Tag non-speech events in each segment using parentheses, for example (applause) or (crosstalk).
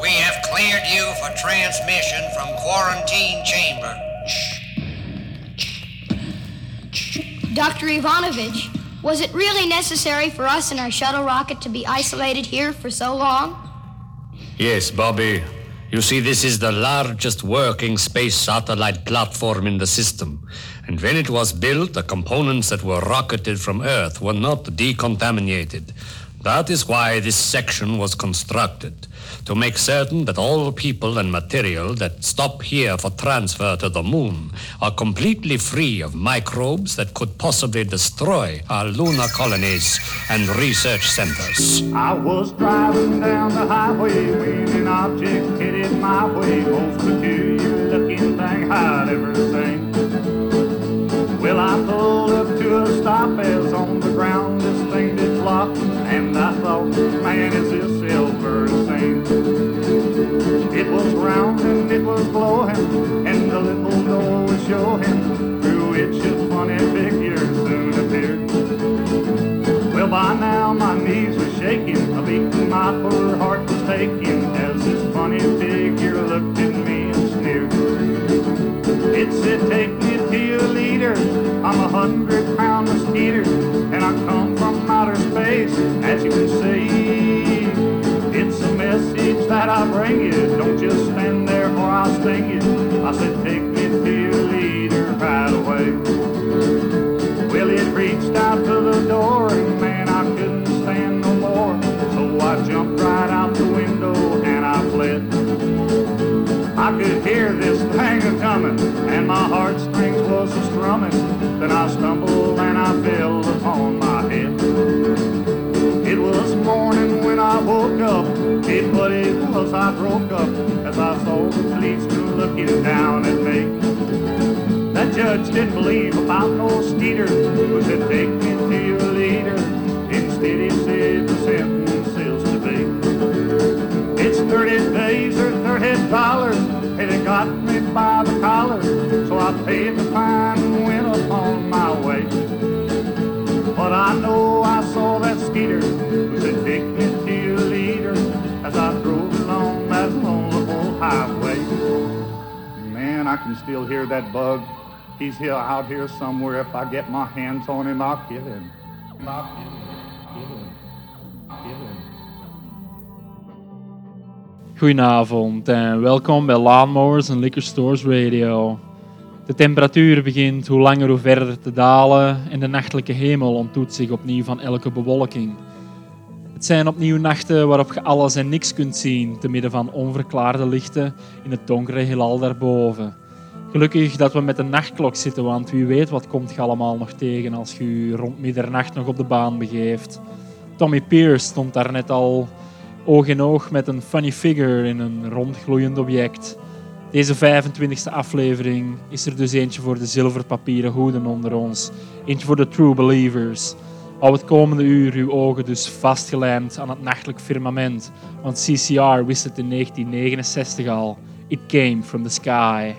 We have cleared you for transmission from quarantine chamber. Dr. Ivanovich, was it really necessary for us and our shuttle rocket to be isolated here for so long? Yes, Bobby. You see, this is the largest working space satellite platform in the system. And when it was built, the components that were rocketed from Earth were not decontaminated. That is why this section was constructed to make certain that all people and material that stop here for transfer to the moon are completely free of microbes that could possibly destroy our lunar colonies and research centers. I was driving down the highway headed my way, most peculiar looking thing I'd ever seen. Well, I pulled up to a stop as on the ground and I thought, man, is this ever seen? It was round and it was glowing, and the little door was showing through which a funny figure soon appeared. Well, by now my knees were shaking, a beating my poor heart was taking as this funny figure looked at me and sneered. It said, take me to your leader. I'm a hundred pound mosquito, and I come space, as you can see. It's a message that I bring you. Don't just stand there or I'll sting you. I said, take me to your leader right away. Well, it reached out to the door, and man, I couldn't stand no more. So I jumped right out the window and I fled. I could hear this thing a coming, and my heartstrings was a strumming. Then I stumbled and I fell upon my head. It what it was I broke up as I saw the policeman looking down at me. That judge didn't believe about no skeeter, who said take me to your leader. Instead he said the sentence is to be. It's 30 days or 30 dollars, and they got me by the collar. So I paid the fine and went upon my way. But I know I saw that skeeter who said take I can still hear that bug. He's here out here somewhere. If I get my hands on him, I'll kill him. I'll him. Goedenavond en welkom bij Lawnmowers en Liquor Stores Radio. De temperatuur begint hoe langer hoe verder te dalen en de nachtelijke hemel ontdoet zich opnieuw van elke bewolking. Het zijn opnieuw nachten waarop je alles en niks kunt zien, te midden van onverklaarde lichten in het donkere heelal daarboven. Gelukkig dat we met een nachtklok zitten, want wie weet wat komt je allemaal nog tegen als je je rond middernacht nog op de baan begeeft. Tommy Pierce stond daar net al oog in oog met een funny figure in een rondgloeiend object. Deze 25e aflevering is er dus eentje voor de zilverpapieren hoeden onder ons. Eentje voor de true believers. Hou het komende uur uw ogen dus vastgelijmd aan het nachtelijk firmament, want CCR wist het in 1969 al. It came from the sky.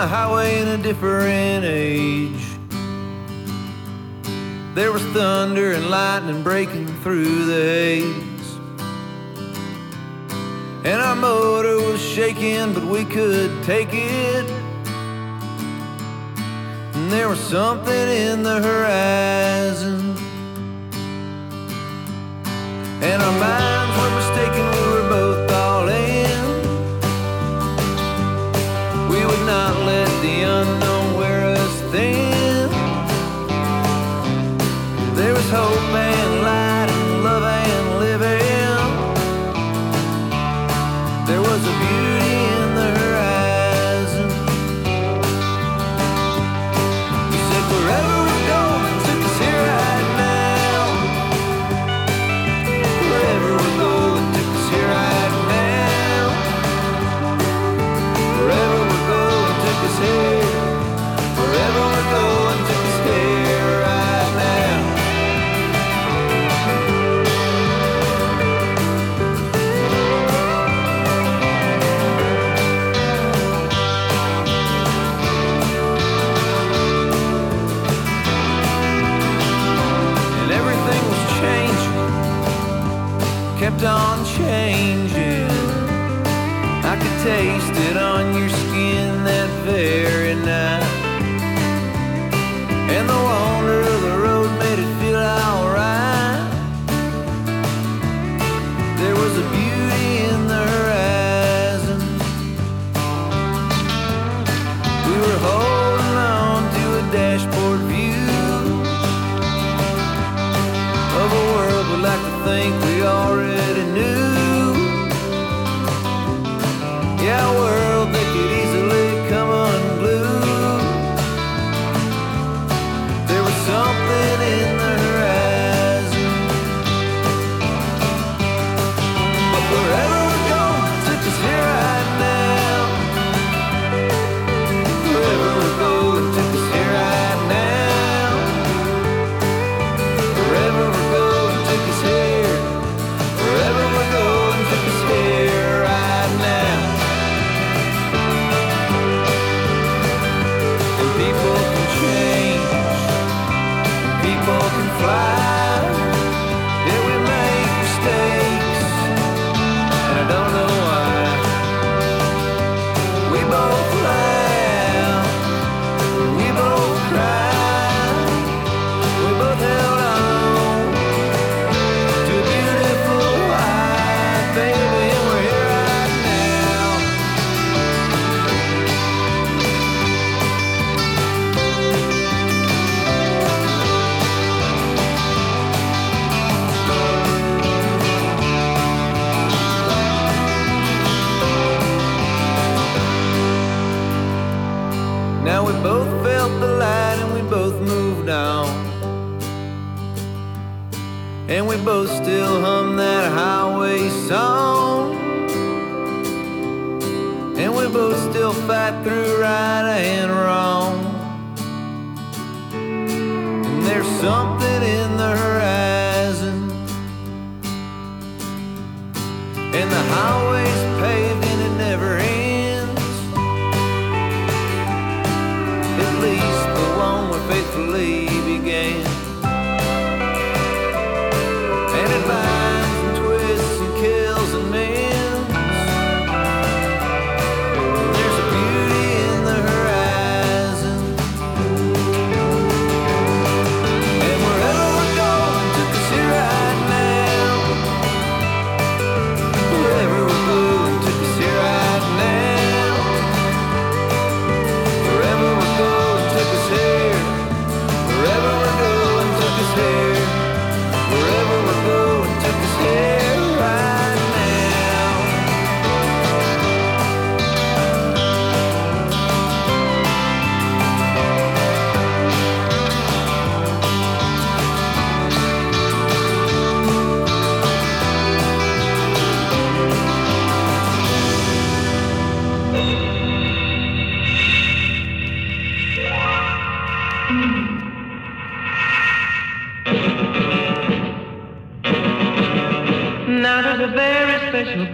the highway in a different age. There was thunder and lightning breaking through the haze. And our motor was shaking, but we could take it. And there was something in the horizon. And our mind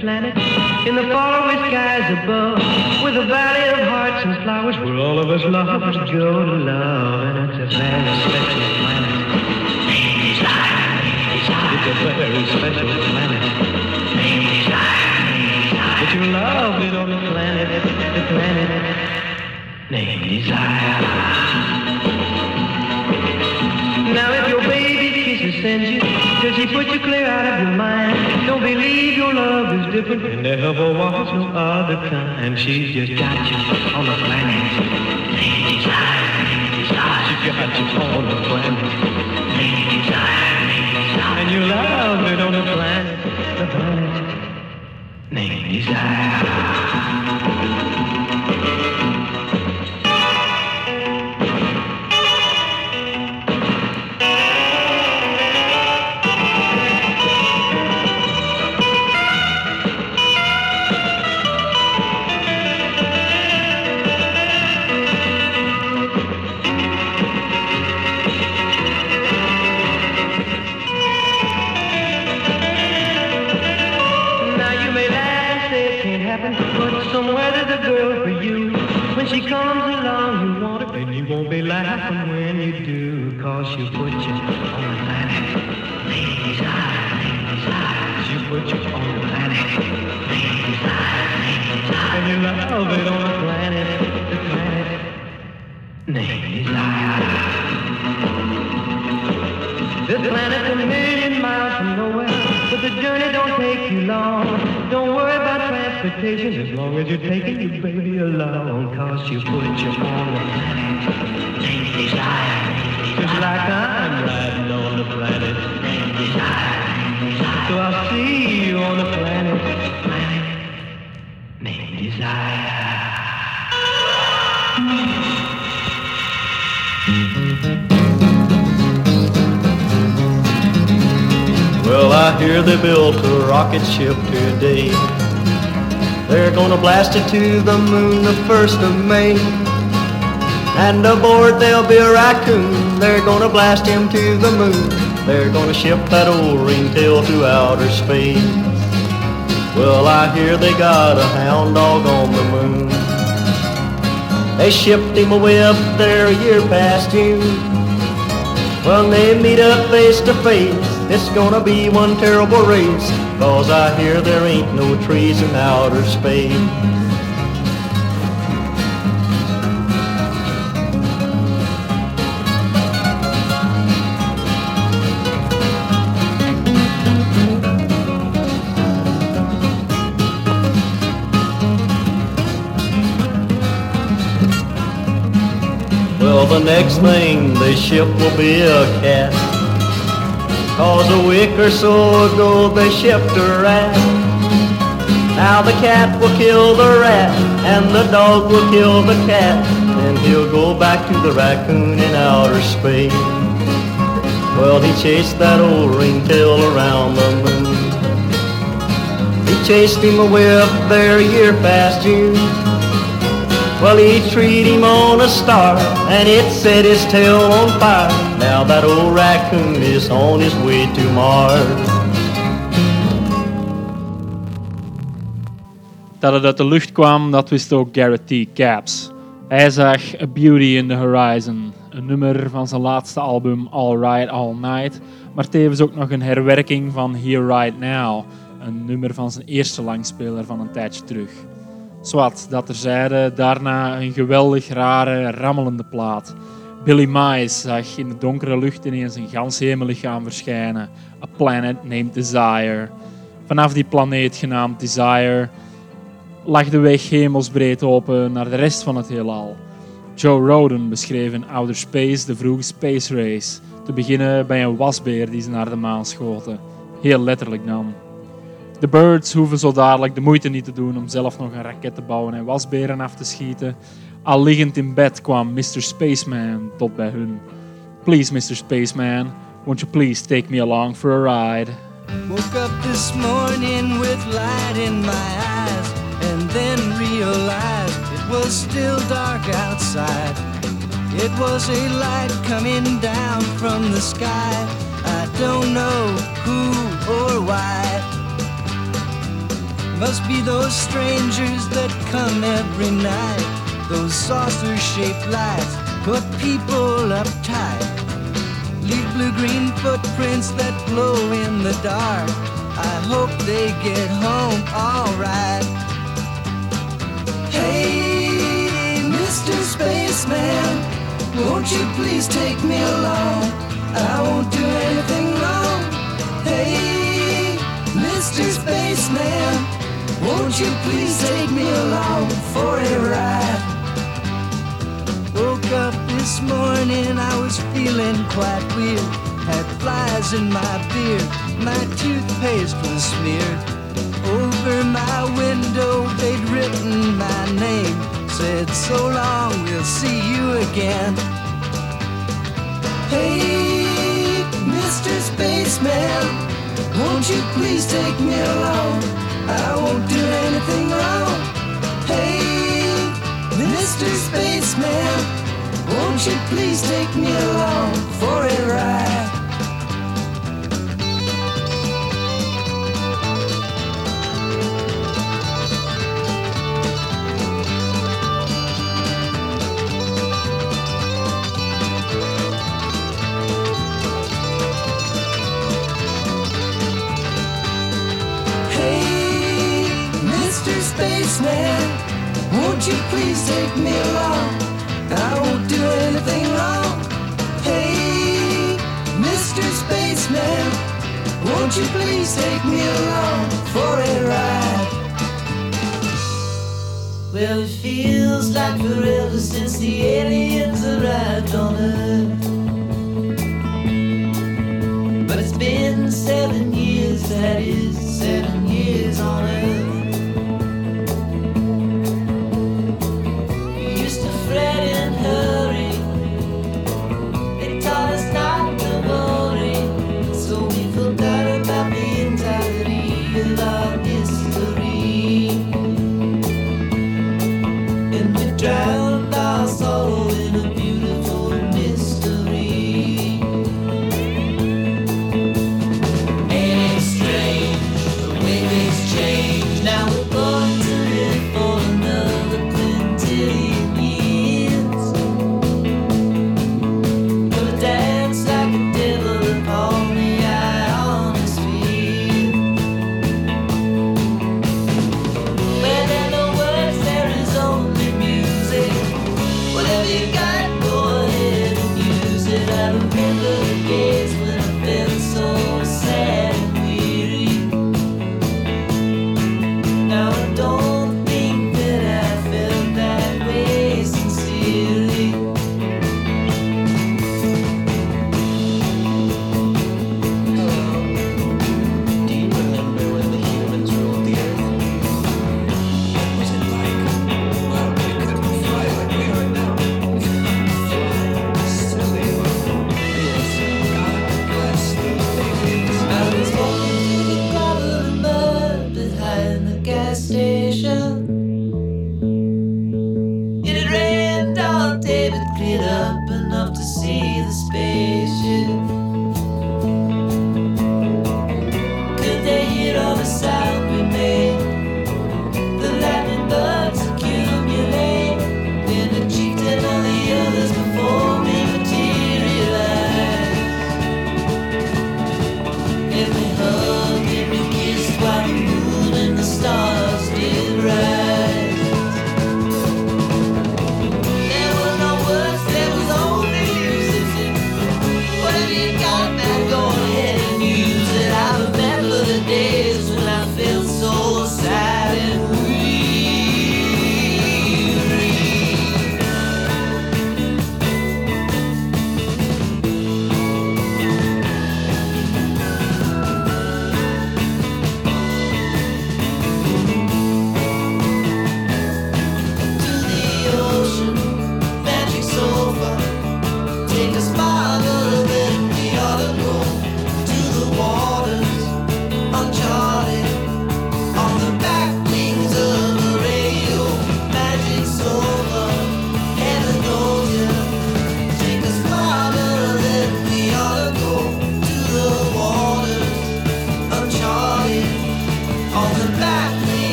planet in the faraway skies above, with a valley of hearts and flowers where all of us lovers go to love, and it's a very special planet. It's a very special planet. But you love it on the planet, the planet named Desire. Now does he put you clear out of your mind? Don't believe your love is different and there ever was no other kind. She's just got you on the planet. Named Desire, named Desire. She got you on the planet. Named Desire, named Desire. And you love it on the planet, the planet named Desire. Planet's a million miles from nowhere, but the journey don't take you long. Don't worry about transportation as long as you're taking your baby along, cause she'll put you on the planet. Lady's eye, just like I'm riding on the planet. Lady's eye, so I'll see you on the planet. Planet, named Desire. Hear they built a rocket ship today. They're gonna blast it to the moon the first of May. And aboard there'll be a raccoon. They're gonna blast him to the moon. They're gonna ship that old ringtail to outer space. Well, I hear they got a hound dog on the moon. They shipped him away up there a year past June. When they meet up face to face, it's gonna be one terrible race. Cause I hear there ain't no trees in outer space. Well, the next thing they ship will be a cat. Cause a week or so ago they shipped a rat. Now the cat will kill the rat, and the dog will kill the cat. and he'll go back to the raccoon in outer space. Well, he chased that old ringtail around the moon. He chased him away up there year past June. Well, he treed him on a star, and it set his tail on fire. Now that old raccoon is on his way to Mars. Dat het uit de lucht kwam, dat wist ook Garrett T. Capps. Hij zag A Beauty in the Horizon, een nummer van zijn laatste album All Right All Night, maar tevens ook nog een herwerking van Here Right Now, een nummer van zijn eerste langspeler van een tijdje terug. Zwat, dat terzijde, daarna een geweldig rare, rammelende plaat. Billy Mize zag in de donkere lucht ineens een gans hemellichaam verschijnen. A planet named Desire. Vanaf die planeet genaamd Desire lag de weg hemelsbreed open naar de rest van het heelal. Joe Roden beschreef in Outer Space de vroege space race, te beginnen bij een wasbeer die ze naar de maan schoten. Heel letterlijk dan. De Birds hoeven zo dadelijk de moeite niet te doen om zelf nog een raket te bouwen en wasberen af te schieten. Al liggend in bed kwam Mr. Spaceman tot bij hun. Please, Mr. Spaceman, won't you please take me along for a ride? Woke up this morning with light in my eyes and then realized it was still dark outside. It was a light coming down from the sky. I don't know who or why. Must be those strangers that come every night. Those saucer shaped lights put people uptight. Leave blue green footprints that glow in the dark. I hope they get home alright. Hey, Mr. Spaceman, won't you please take me along? I won't do anything wrong. Hey, Mr. Spaceman, won't you please take me along for a ride? Woke up this morning, I was feeling quite weird. Had flies in my beard, my toothpaste was smeared. Over my window, they'd written my name. Said, so long, we'll see you again. Hey, Mr. Spaceman, won't you please take me along? I won't do anything wrong. Hey, Mr. Spaceman, won't you please take me along for a ride? You please take me along? I won't do anything wrong. Hey, Mr. Spaceman, won't you please take me along for a ride? Well, it feels like forever since the aliens arrived on Earth. But it's been seven years, that is, seven years on Earth.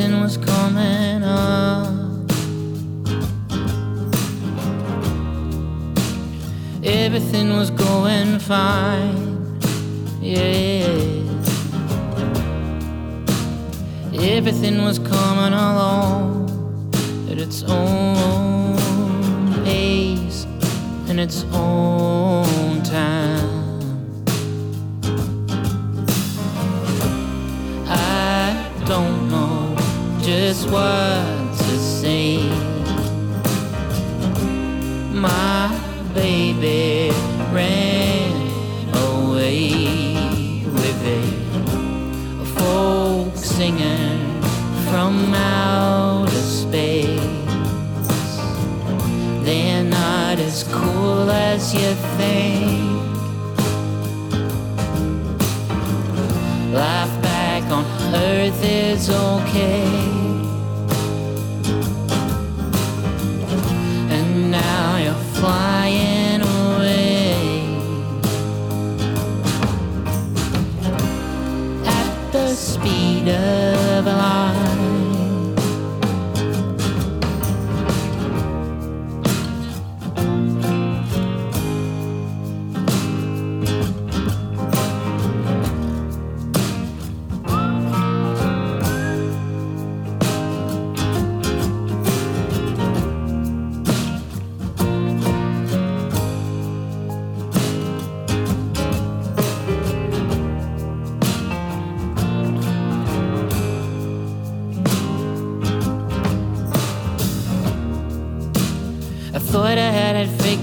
Everything was coming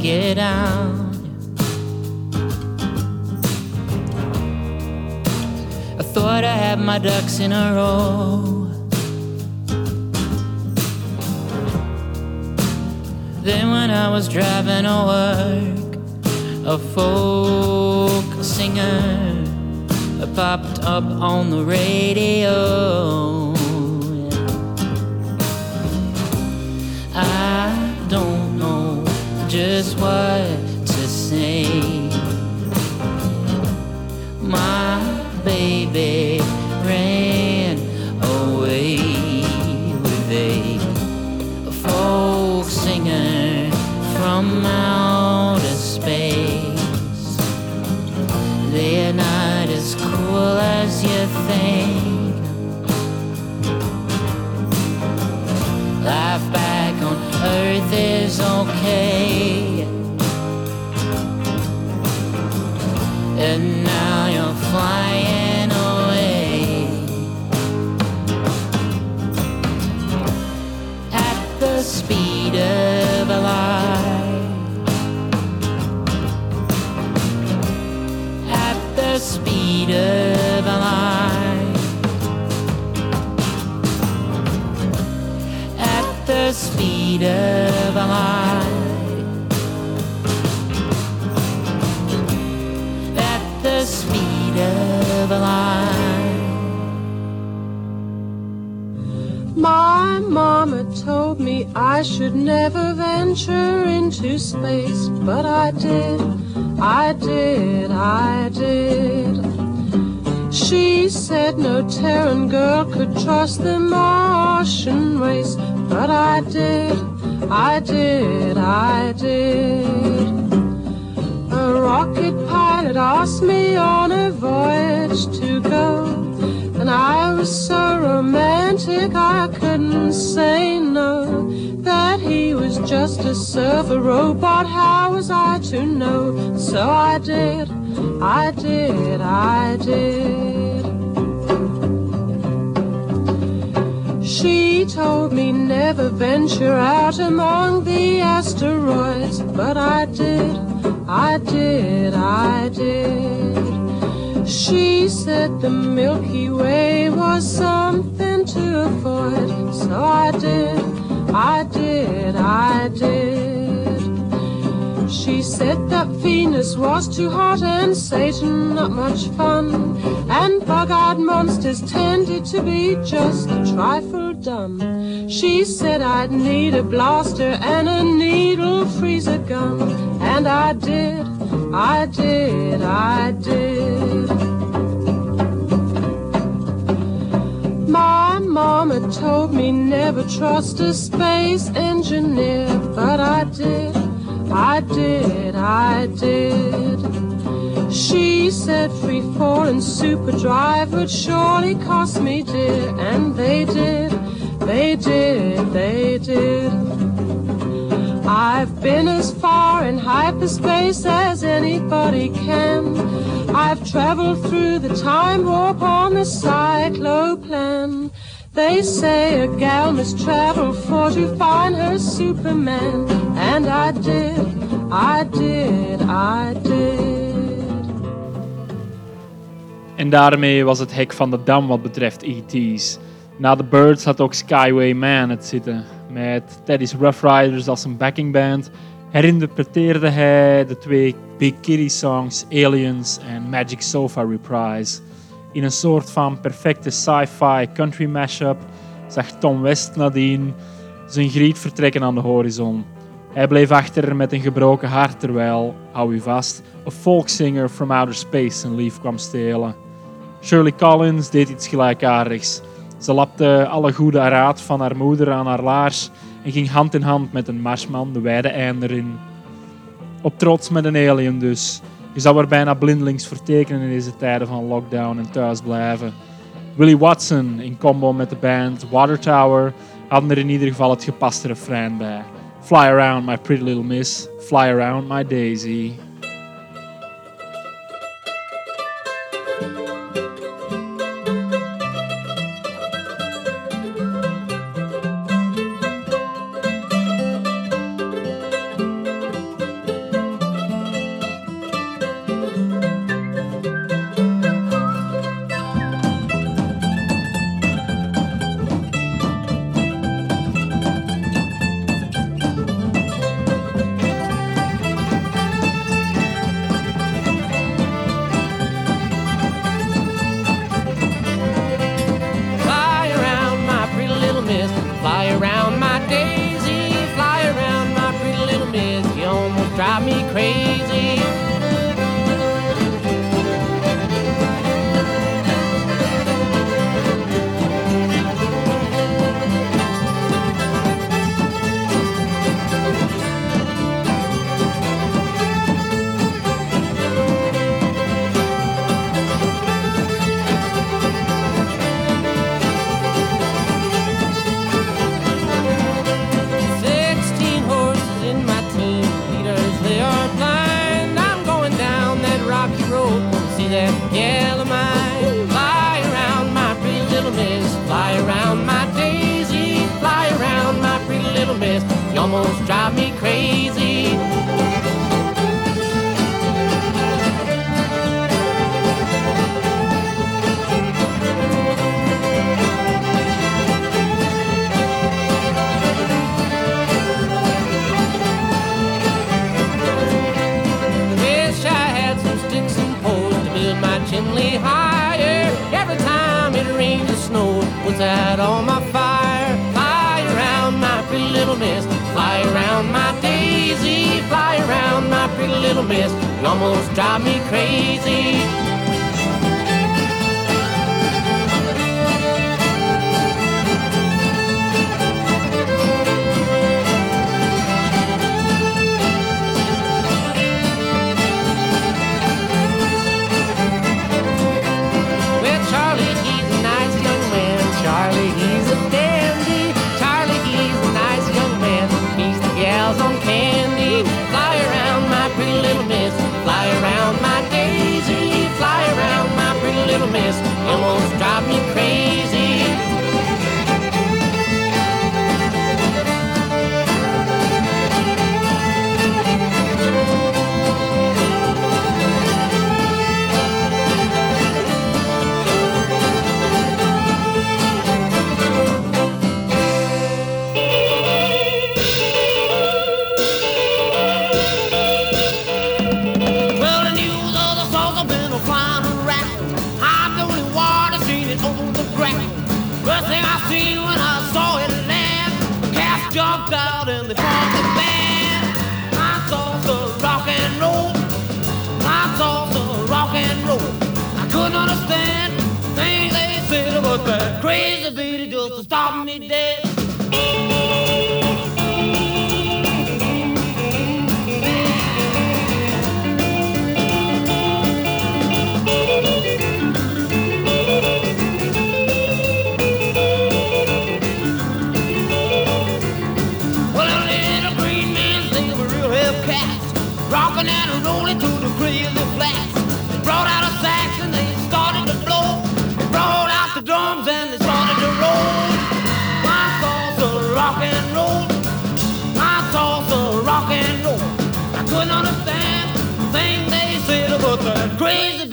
figured out. I thought I had my ducks in a row. Then when I was driving to work, a folk singer popped up on the radio. What to say. My baby ran away with a folk singer from outer space. They're not as cool as you think. Life back on Earth is okay. Of light. At the speed of light. At the speed of light. My mama told me I should never venture into space, but I did, I did, I did. She said no Terran girl could trust the Martian race, but I did, I did, I did. A rocket pilot asked me on a voyage to go, and I was so romantic I couldn't say no. That he was just a server robot, how was I to know? So I did, I did, I did. She told me never venture out among the asteroids, but I did, I did, I did. She said the Milky Way was something to avoid, so I did, I did, I did. She said that Venus was too hot and Satan not much fun, and bug-eyed monsters tended to be just a trifle dumb. She said I'd need a blaster and a needle freezer gun, and I did, I did, I did. My mama told me never trust a space engineer, but I did, I did, I did. She said free fall and super drive would surely cost me dear, and they did, they did, they did. I've been as far in hyperspace as anybody can. I've traveled through the time warp on the cycloplan. They say a gal must travel for to find her Superman. And I did, I did, I did. En daarmee was het hek van de dam wat betreft ET's. Na The Birds had ook Skyway Man het zitten. Met Teddy's Rough Riders als een backingband herinterpreteerde hij de twee Big Kitty songs Aliens en Magic Sofa Reprise. In een soort van perfecte sci-fi country mashup zag Tom West nadien zijn griet vertrekken aan de horizon. Hij bleef achter met een gebroken hart terwijl, hou u vast, een folksinger from outer space zijn lief kwam stelen. Shirley Collins deed iets gelijkaardigs. Ze lapte alle goede raad van haar moeder aan haar laars en ging hand in hand met een marsman de wijde einder in. Op trots met een alien dus. Je zou er bijna blindelings vertekenen in deze tijden van lockdown en thuisblijven. Willie Watson in combo met de band Water Tower hadden er in ieder geval het gepaste refrein bij. Fly around my pretty little miss, fly around my daisy. Snows, out all my fire. Fly around my pretty little miss. Fly around my daisy. Fly around my pretty little miss. You almost drive me crazy. Crazy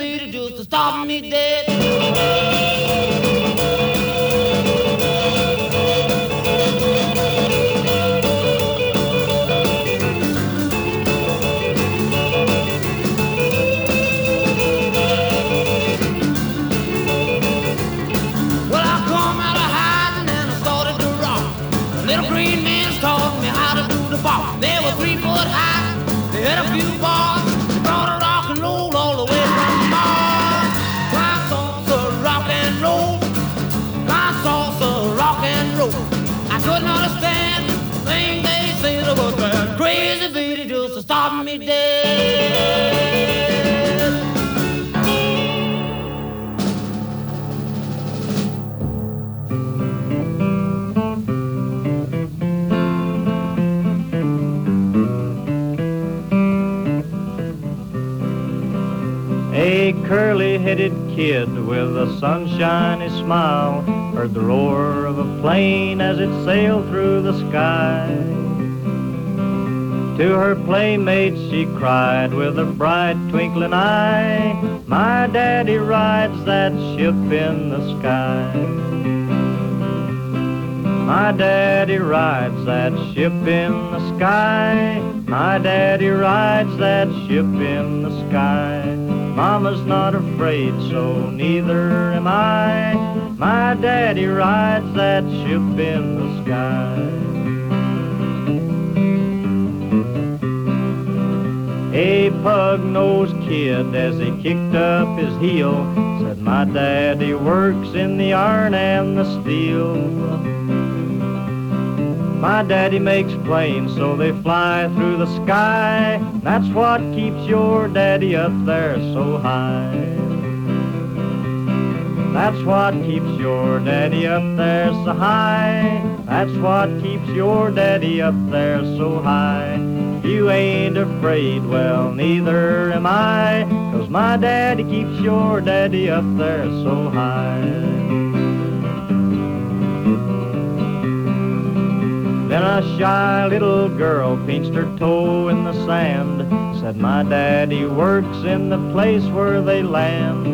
sunshiny smile heard the roar of a plane as it sailed through the sky. To her playmates she cried with a bright twinkling eye, My daddy rides that ship in the sky. My daddy rides that ship in the sky. My daddy rides that ship in the sky. Mama's not afraid, so neither am I. My daddy rides that ship in the sky. A pug-nosed kid, as he kicked up his heel, said, My daddy works in the iron and the steel. My daddy makes planes so they fly through the sky. That's what keeps your daddy up there so high. That's what keeps your daddy up there so high. That's what keeps your daddy up there so high. You ain't afraid, well, neither am I. Cause my daddy keeps your daddy up there so high. Then a shy little girl pinched her toe in the sand. Said, My daddy works in the place where they land.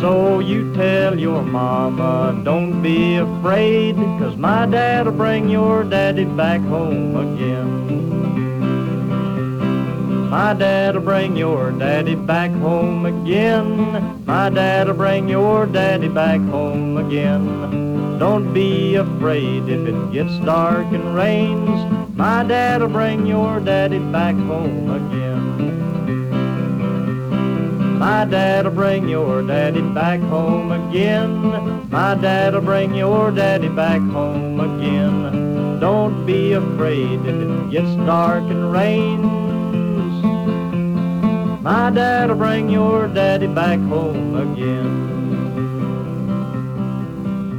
So you tell your mama, don't be afraid, cause my dad'll bring your daddy back home again. My dad'll bring your daddy back home again. My dad'll bring your daddy back home again. Don't be afraid if it gets dark and rains. My dad'll bring your daddy back home again. My dad'll bring your daddy back home again. My dad'll bring your daddy back home again. Don't be afraid if it gets dark and rains. My dad'll bring your daddy back home again.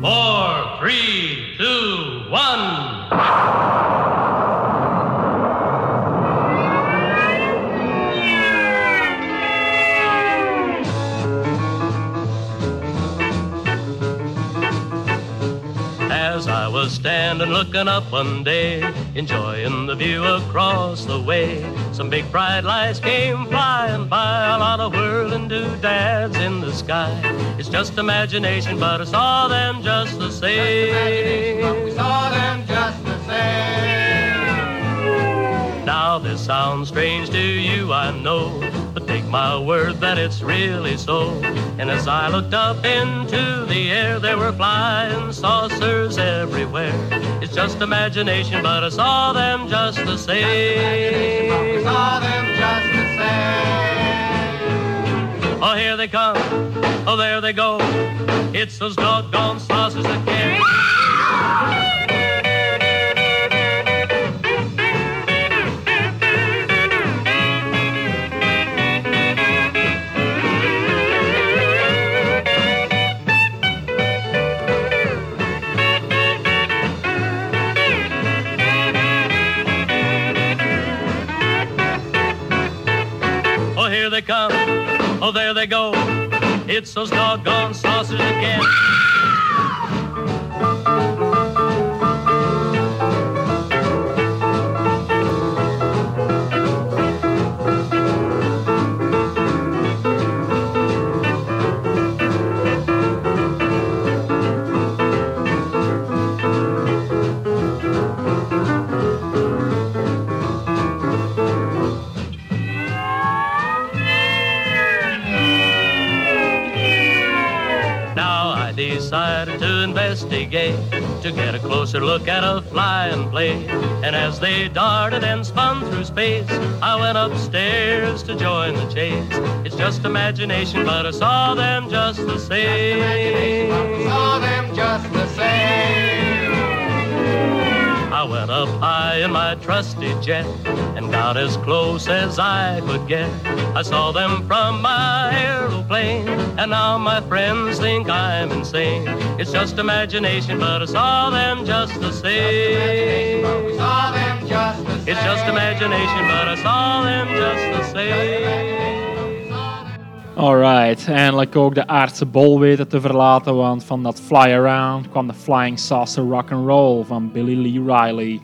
Four, three, two, one. As I was standing looking up one day, enjoying the view across the way, some big bright lights came flying by, a lot of whirling doodads in the sky. It's just imagination, but I saw them just the same. we saw them just the same. Now this sounds strange to you, I know, my word that it's really so. And as I looked up into the air, there were flying saucers everywhere. It's just imagination, but I saw them just the same. Saw them just the same. Oh, here they come. Oh, there they go. It's those doggone saucers again. (laughs) Oh, there they go. It's those doggone saucers again. Investigate to get a closer look at a flying plane. And as they darted and spun through space, I went upstairs to join the chase. It's just imagination, but I saw them just the same. Saw them just the same. I went up high in my trusty jet and got as close as I could get. I saw them from my aeroplane, and now my friends think I'm insane. It's just imagination, but I saw them just the same. Saw them just the same. It's just imagination, but I saw them just the same. Alright, eindelijk ook de aardse bol weten te verlaten, want van dat Fly Around kwam de Flying Saucer Rock and Roll van Billy Lee Riley.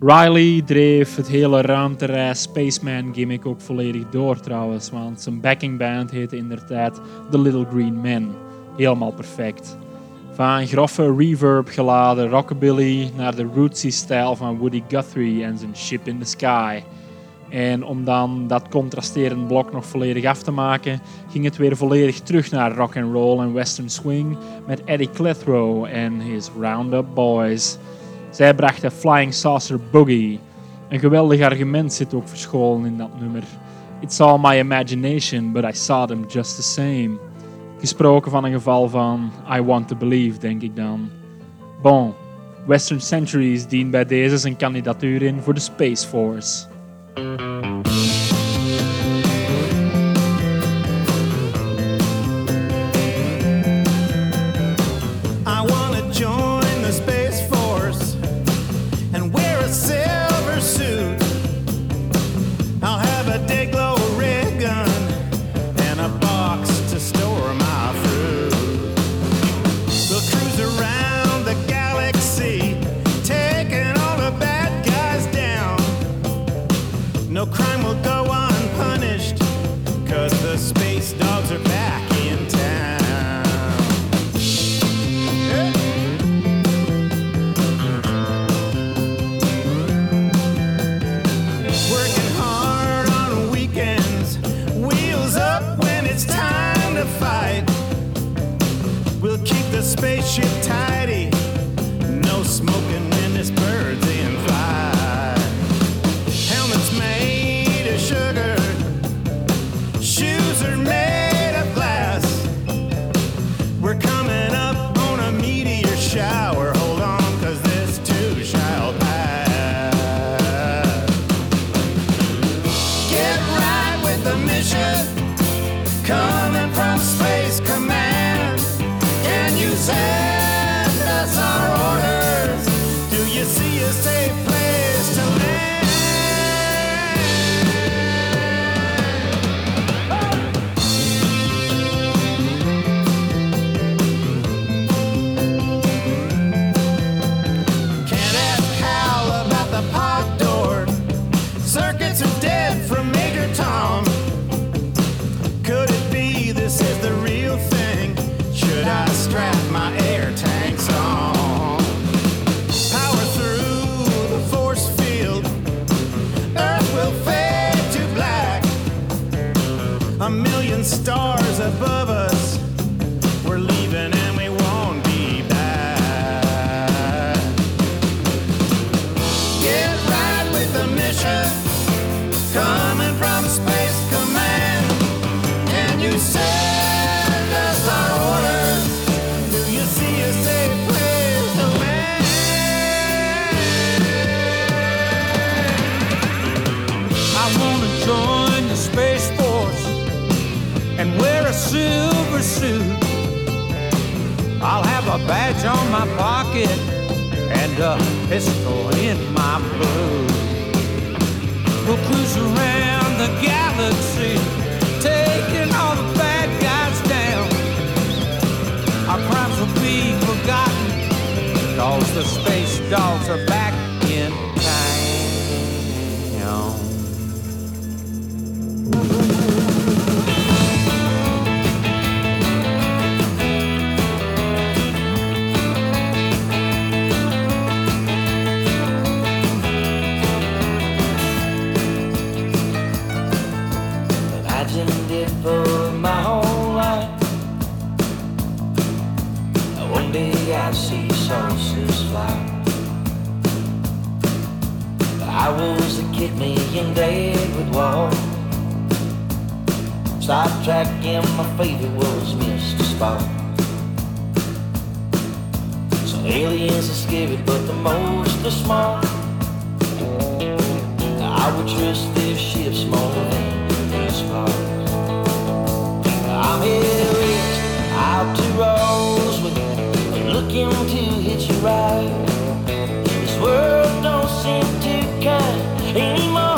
Riley dreef het hele ruimtereis Spaceman gimmick ook volledig door trouwens, want zijn backing band heette in der tijd The Little Green Men. Helemaal perfect. Van grove reverb geladen rockabilly naar de rootsy stijl van Woody Guthrie en zijn Ship in the Sky. En om dan dat contrasterend blok nog volledig af te maken, ging het weer volledig terug naar rock and roll en western swing met Eddie Clitheroe en his Roundup Boys. Zij brachten Flying Saucer Boogie. Een geweldig argument zit ook verscholen in dat nummer. It's all my imagination, but I saw them just the same. Gesproken van een geval van I want to believe, denk ik dan. Bon, Western Centuries dient bij deze zijn kandidatuur in voor de Space Force. I badge on my pocket and a pistol in my boot. We'll cruise around the galaxy, taking all the bad guys down. Our crimes will be forgotten, cause the space dogs are back Sidetrack and my favorite was Mr. Spock. Some aliens are scary, but the most are smart. I would trust their ships more than these parts. I'm here out to Roswell, looking to hitch a ride. This world don't seem too kind anymore.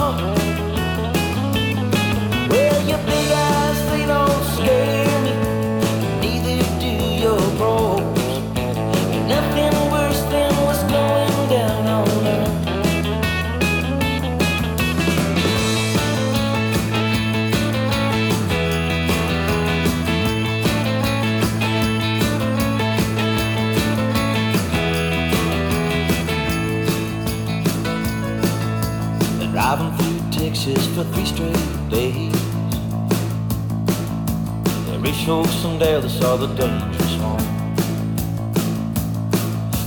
For three straight days. They reached Oaks and Dale, they saw the dangerous one.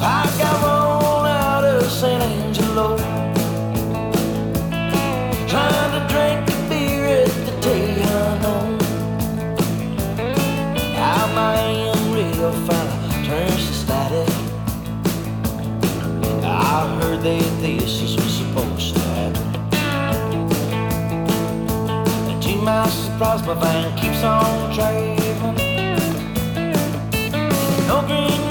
I got on out of San Angelo, trying to drink the beer at the Tejano. How my Amarillo finally turns to static. I heard that this surprise, van keeps on driving. No green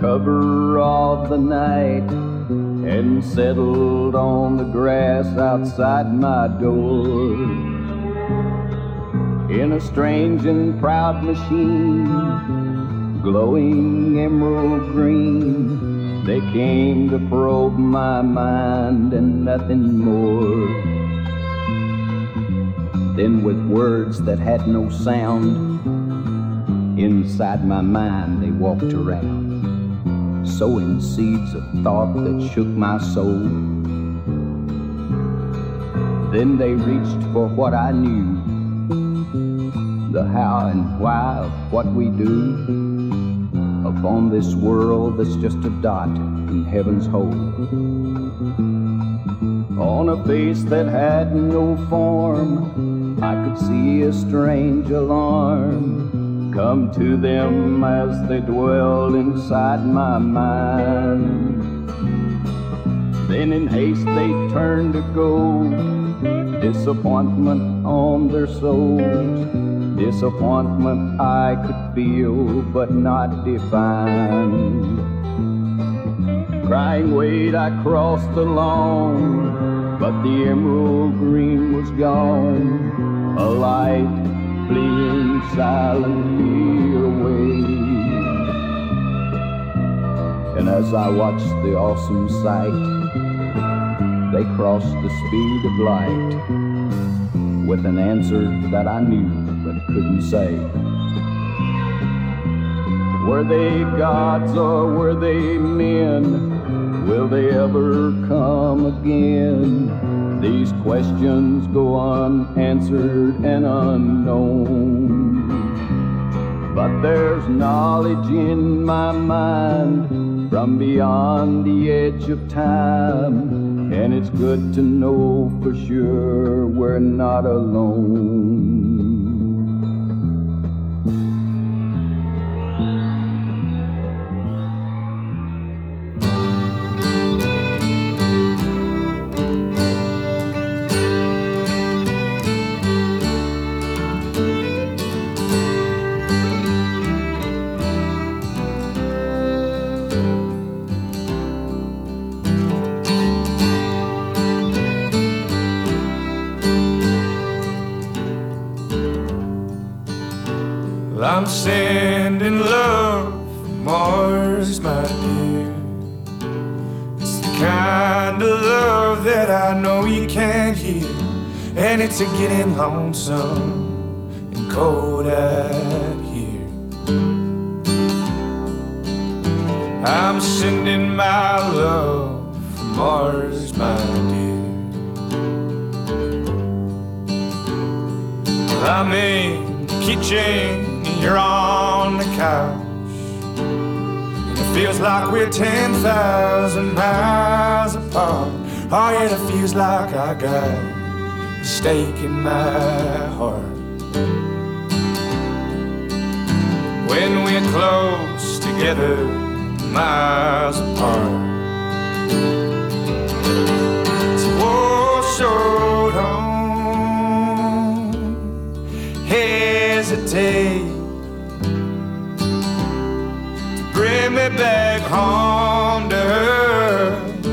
cover of the night and settled on the grass outside my door. In a strange and proud machine, glowing emerald green, they came to probe my mind and nothing more. Then, with words that had no sound, inside my mind they walked around, sowing seeds of thought that shook my soul. Then they reached for what I knew the how and why of what we do upon this world that's just a dot in heaven's hole. On a face that had no form, I could see a strange alarm come to them as they dwell inside my mind. Then in haste they turn to go, disappointment on their souls. Disappointment I could feel but not define. Crying, wait, I crossed the lawn, but the emerald green was gone. A light fleeing silently away. And as I watched the awesome sight, they crossed the speed of light with an answer that I knew but couldn't say. Were they gods or were they men? Will they ever come again? These questions go unanswered and unknown. But there's knowledge in my mind from beyond the edge of time. And it's good to know for sure we're not alone. Lonesome and cold out here. I'm sending my love from Mars, my dear. I'm in the kitchen, and you're on the couch. And it feels like we're 10,000 miles apart. Oh, yeah, it feels like I got stake in my heart. When we're close together, miles apart. So, oh, so don't hesitate to bring me back home to earth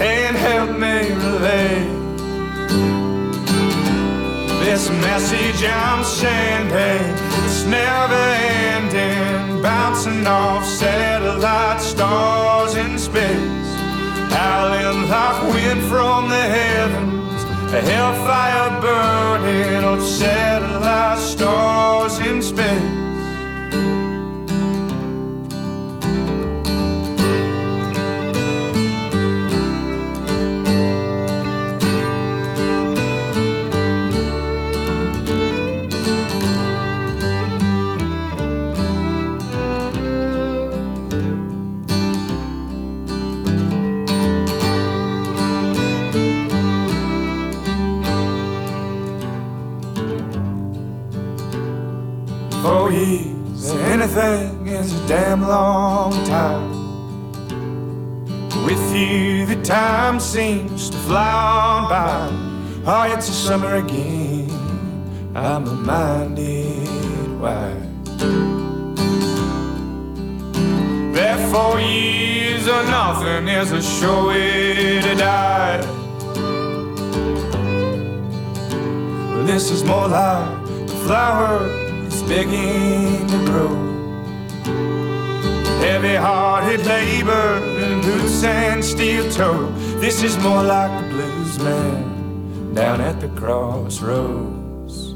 and help me relate this message I'm sending. It's never ending, bouncing off satellite stars in space, howling like wind from the heavens. A hellfire burning of satellite stars in space. Years, anything is a damn long time. With you, the time seems to fly on by. Oh, it's a summer again. I'm reminded why. That four years or nothing is a sure way to die. This is more like a flower that's begging to grow. Heavy hearted labor and boots and steel toe. This is more like the blues man down at the crossroads.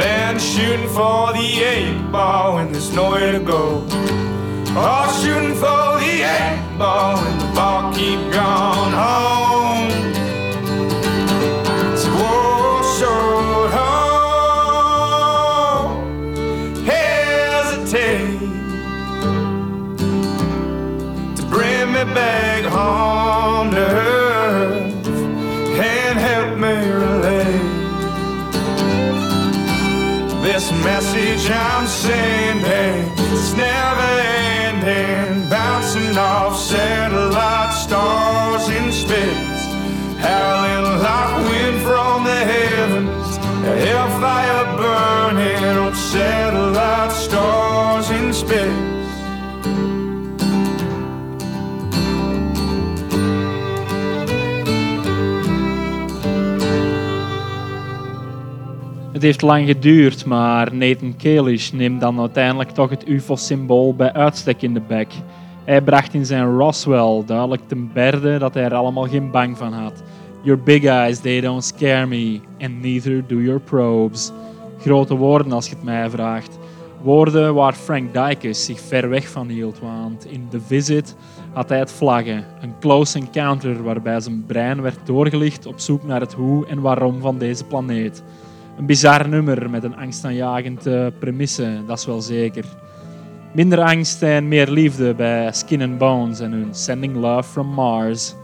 Than shooting for the eight ball when there's nowhere to go. Or shooting for the eight ball when the ball keep going home. To earth and help me relate this message I'm sending. Het heeft lang geduurd, maar Nathan Kalish neemt dan uiteindelijk toch het UFO-symbool bij uitstek in de bek. Hij bracht in zijn Roswell duidelijk ten berde dat hij er allemaal geen bang van had. Your big eyes, they don't scare me, and neither do your probes. Grote woorden als je het mij vraagt. Woorden waar Frank Dykes zich ver weg van hield, want in The Visit had hij het vlaggen. Een close encounter waarbij zijn brein werd doorgelicht op zoek naar het hoe en waarom van deze planeet. Een bizar nummer met een angstaanjagende premisse, dat is wel zeker. Minder angst en meer liefde bij Skin and Bones en hun Sending Love from Mars.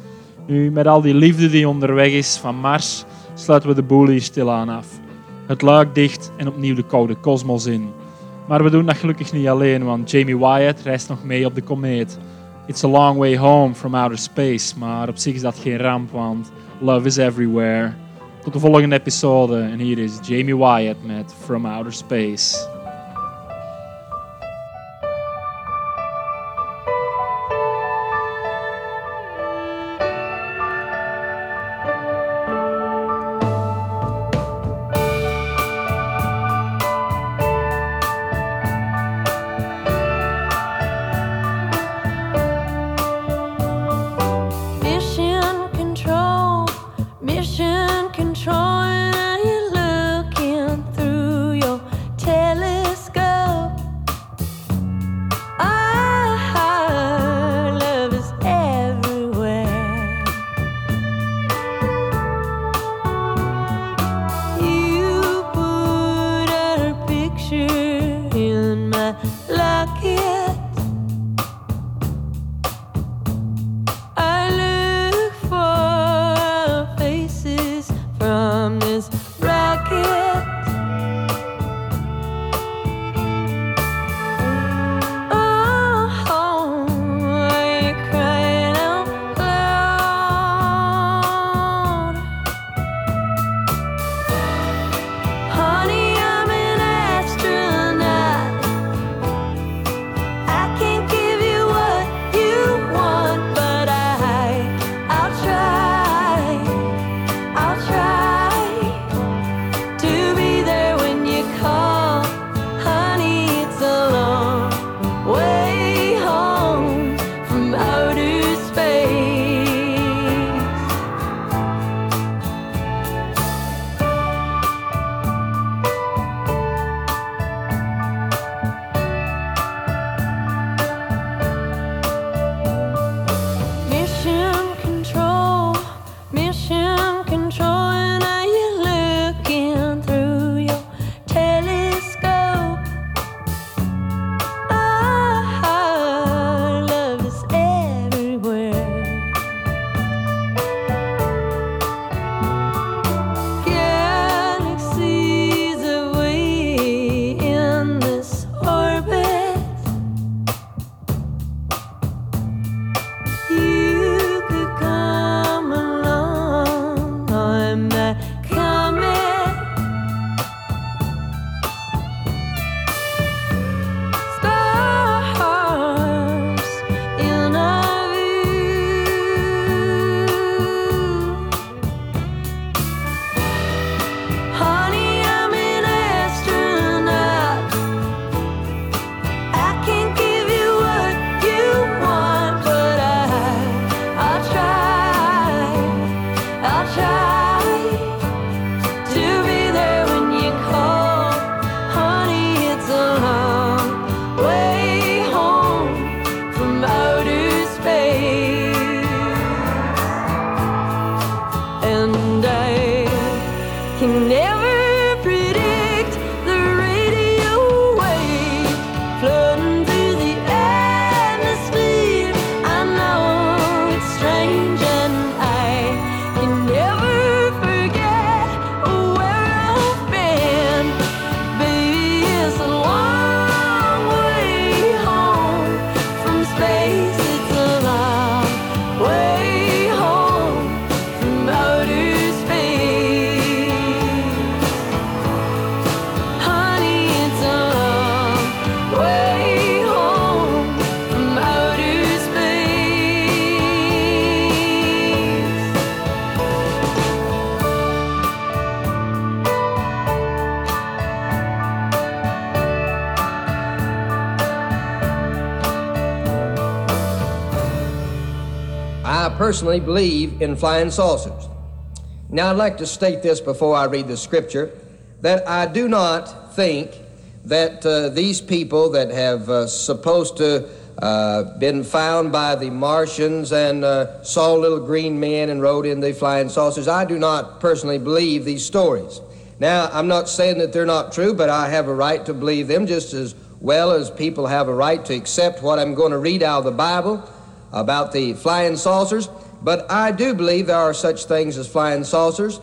Nu, met al die liefde die onderweg is van Mars, sluiten we de boel hier stilaan af. Het luik dicht en opnieuw de koude kosmos in. Maar we doen dat gelukkig niet alleen, want Jamie Wyatt reist nog mee op de komeet. It's a long way home from outer space, maar op zich is dat geen ramp, want love is everywhere. Tot de volgende episode en hier is Jaime Wyatt met From Outer Space. Personally believe in flying saucers. Now, I'd like to state this before I read the scripture that I do not think that uh, these people that have uh, supposed to uh, been found by the Martians and uh, saw little green men and rode in the flying saucers. I do not personally believe these stories. Now, I'm not saying that they're not true, but I have a right to believe them just as well as people have a right to accept what I'm going to read out of the Bible about the flying saucers. But I do believe there are such things as flying saucers.